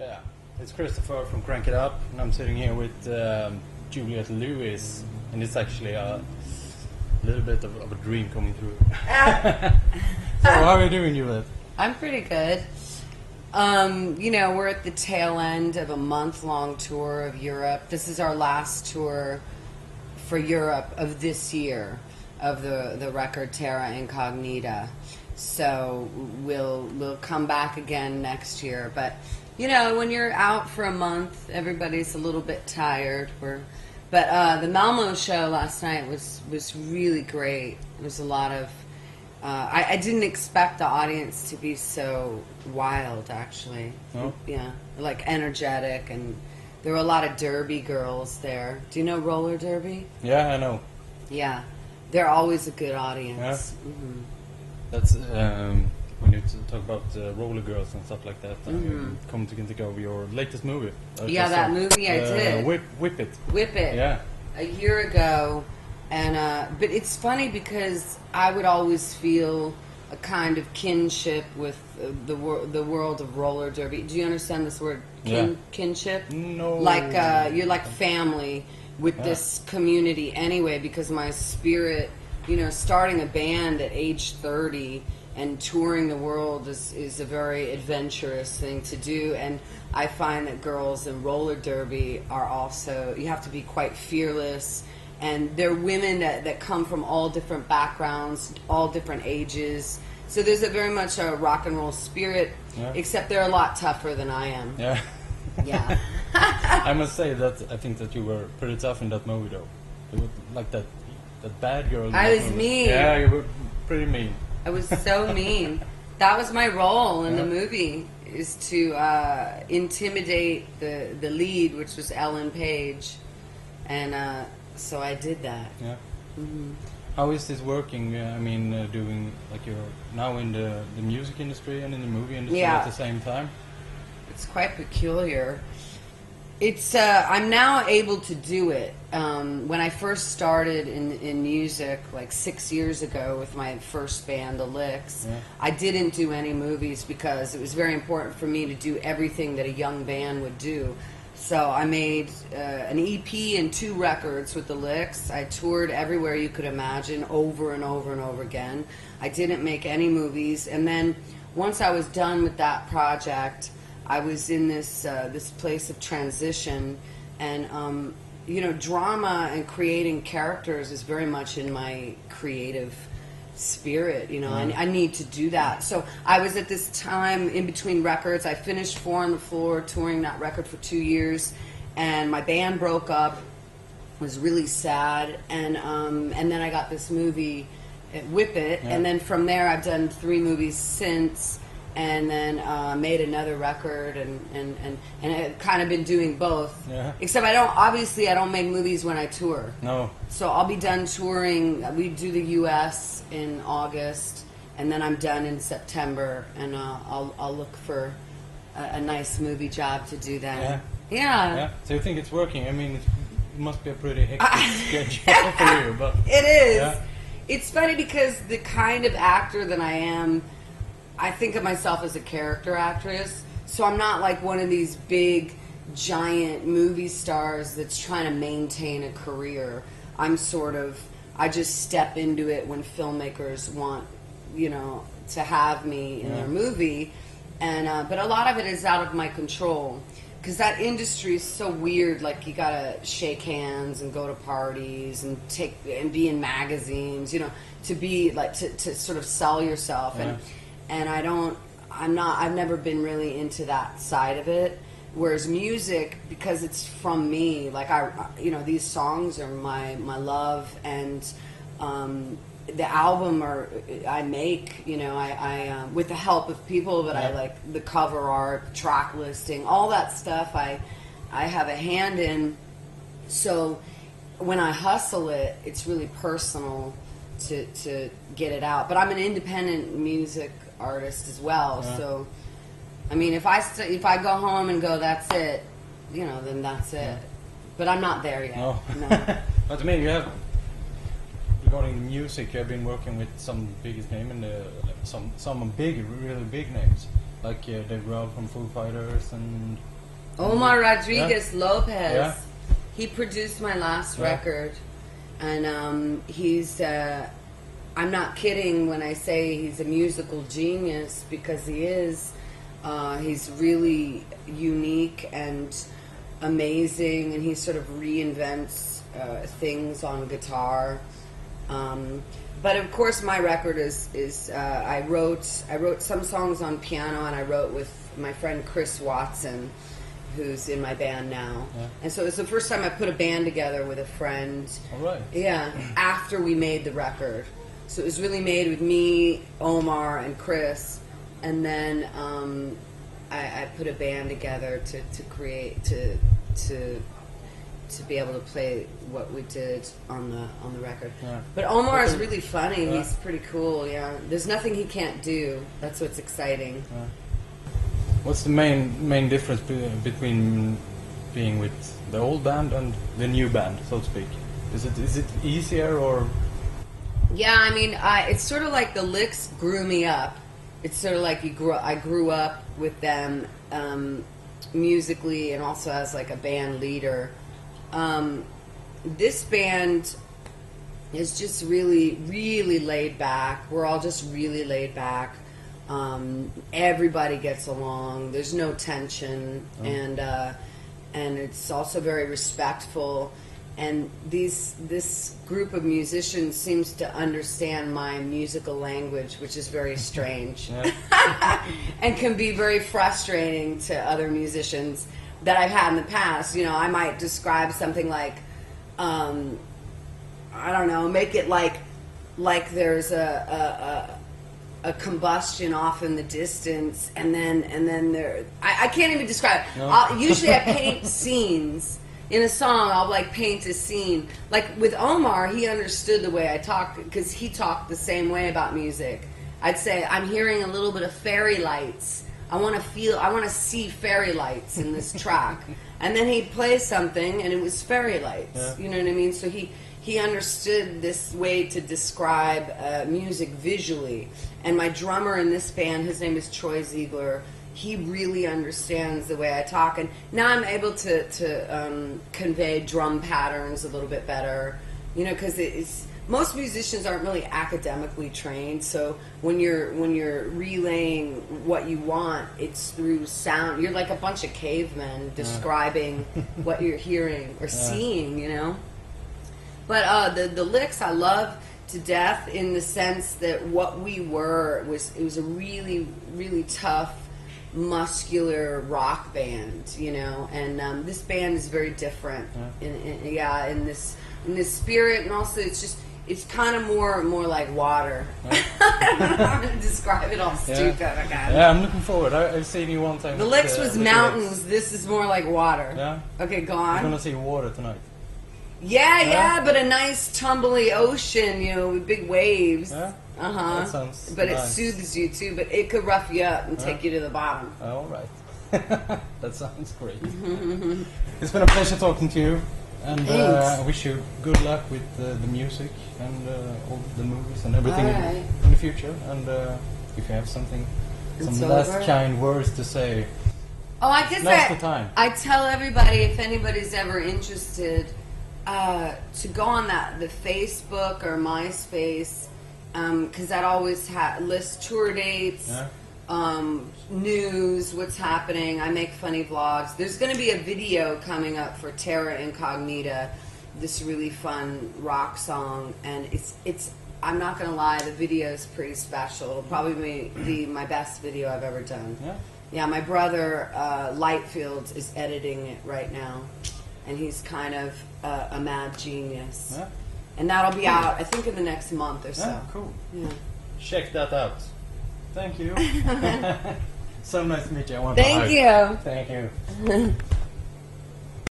Yeah, it's Christopher from Crank It Up, and I'm sitting here with um, Juliette Lewis, and it's actually a little bit of, of a dream coming true. so, how are you doing, Juliette? I'm pretty good. Um, you know, we're at the tail end of a month long tour of Europe. This is our last tour for Europe of this year of the, the record Terra Incognita. So we'll we'll come back again next year. But you know, when you're out for a month, everybody's a little bit tired. We're but uh, the Malmo show last night was was really great. It was a lot of uh, I, I didn't expect the audience to be so wild, actually. No? Yeah, like energetic, and there were a lot of derby girls there. Do you know roller derby? Yeah, I know. Yeah, they're always a good audience. hmm That's um, when you t- talk about uh, roller girls and stuff like that. I Mhm. come to think of your latest movie. Yeah, that saw, movie I uh, did. Whip, whip it. Whip it. Yeah. a year ago, and uh, but it's funny because I would always feel a kind of kinship with uh, the wor- the world of roller derby. Do you understand this word kin- Yeah. kinship? No. Like uh, you're like family with Yeah. this community anyway. Because my spirit, you know, starting a band at age thirty and touring the world is, is a very adventurous thing to do and i find that girls in roller derby are also you have to be quite fearless and they're women that, that come from all different backgrounds all different ages so there's a very much a rock and roll spirit Yeah. except they're a lot tougher than i am Yeah. yeah I must say that I think that you were pretty tough in that movie, though. Like that, that bad girl. I was movie. mean. Yeah, you were pretty mean. I was so mean. That was my role in the movie is to uh, intimidate the the lead, which was Ellen Page, and uh, so I did that. Yeah. hmm How is this working? Uh, I mean, uh, doing like you're now in the the music industry and in the movie industry Yeah. at the same time. It's quite peculiar. It's uh, I'm now able to do it. Um, when I first started in in music, like six years ago, with my first band, The Licks, Yeah. I didn't do any movies because it was very important for me to do everything that a young band would do. So I made uh, an EP and two records with The Licks. I toured everywhere you could imagine, over and over and over again. I didn't make any movies, and then once I was done with that project. I was in this uh, this place of transition, and um, you know, drama and creating characters is very much in my creative spirit. You know, I, I need to do that. So I was at this time in between records. I finished Four on the Floor, touring that record for two years, and my band broke up. Was really sad, and um, and then I got this movie, Whip It, Yeah. and then from there I've done three movies since and then uh, made another record and, and, and, and I've kind of been doing both. Yeah. Except I don't, obviously I don't make movies when I tour. No. So I'll be done touring, we do the U.S. in August and then I'm done in September and uh, I'll, I'll look for a, a nice movie job to do then. Yeah. Yeah. Yeah. So you think it's working? I mean, it must be a pretty hectic schedule for you, but It is. Yeah. It's funny because the kind of actor that I am, I think of myself as a character actress. So I'm not like one of these big, giant movie stars that's trying to maintain a career. I'm sort of, I just step into it when filmmakers want, you know, to have me in Yeah. their movie. And, uh, but a lot of it is out of my control because that industry is so weird. Like you gotta shake hands and go to parties and take and be in magazines, you know, to be like to, to sort of sell yourself. And and I don't, I'm not, I've never been really into that side of it. Whereas music, because it's from me, like I, you know, these songs are my my love and. Um, the album or I make, you know, I, I uh, with the help of people that I like, the cover art, track listing, all that stuff. I I have a hand in. So when I hustle it, it's really personal to to get it out. But I'm an independent music artist as well. Yeah. So I mean, if I st- if I go home and go, that's it, you know, then that's it. But I'm not there yet. no. no. but to me, you have regarding music. You have been working with some biggest name and some some big, really big names like uh, Dave Grohl from Foo Fighters and Omar Rodriguez Lopez. Yeah. He produced my last Yeah. record, and um, he's. Uh, I'm not kidding when I say he's a musical genius because he is. Uh, he's really unique and amazing, and he sort of reinvents uh, things on guitar. Um, but of course, my record is is uh, I wrote I wrote some songs on piano, and I wrote with my friend Chris Watson, who's in my band now. Yeah. And so it's the first time I put a band together with a friend. All right. Yeah, after we made the record. So it was really made with me, Omar, and Chris, and then um, I, I put a band together to, to create to to to be able to play what we did on the on the record. Yeah. But Omar is really funny. Yeah. He's pretty cool. Yeah, there's nothing he can't do. That's what's exciting. What's the main main difference be- between being with the old band and the new band, so to speak? Is it is it easier or Yeah, I mean, I, it's sort of like the licks grew me up. It's sort of like you grew. I grew up with them um, musically and also as like a band leader. Um, this band is just really, really laid back. We're all just really laid back. Um, everybody gets along. There's no tension, and uh, and it's also very respectful. And these this group of musicians seems to understand my musical language, which is very strange and can be very frustrating to other musicians that I've had in the past. You know, I might describe something like, um, I don't know, make it like like there's a, a, a, a combustion off in the distance, and then and then there. I, I can't even describe. It. No. Usually, I paint scenes. In a song, I'll like paint a scene. Like with Omar, he understood the way I talk because he talked the same way about music. I'd say I'm hearing a little bit of fairy lights. I want to feel, I want to see fairy lights in this track. and then he'd play something, and it was fairy lights. Yeah. You know what I mean? So he he understood this way to describe uh, music visually. And my drummer in this band, his name is Troy Ziegler. He really understands the way I talk, and now I'm able to to um, convey drum patterns a little bit better. You know, because it's most musicians aren't really academically trained so when you're when you're relaying what you want it's through sound you're like a bunch of cavemen describing what you're hearing or seeing you know but uh, the the licks I love to death in the sense that what we were was it was a really really tough muscular rock band you know? And um, this band is very different. In, in yeah in this in this spirit and also it's just it's kind of more more like water. I don't know how to describe it. All stupid again Yeah, I'm looking forward. I, I've seen you one time. the licks was mountains. this is more like water. Yeah. okay go We're on. gonna see water tonight. Yeah, Yeah? yeah, but a nice tumbly ocean, you know, with big waves. Yeah? Uh huh. That sounds But it soothes you too. But it could rough you up and take you to the bottom. All right. that sounds great. it's been a pleasure talking to you, and uh, I wish you good luck with uh, the music and uh, all the movies and everything right. in the future. And uh, if you have something, some It's last over. kind words to say, Oh, I guess I. I tell everybody if anybody's ever interested uh, to go on that the Facebook or MySpace because that always ha- lists tour dates. Yeah. um, news, what's happening. I make funny vlogs. There's going to be a video coming up for Terra Incognita, this really fun rock song, and it's it's. I'm not going to lie, the video is pretty special. It'll probably be, be my best video I've ever done. yeah, Yeah, my brother uh, Lightfield is editing it right now, and he's kind of uh, a mad genius. yeah, And that'll be out, I think, in the next month or so. yeah, cool. Yeah. Check that out. Thank you. so nice to meet you. I want to Thank you. Thank you.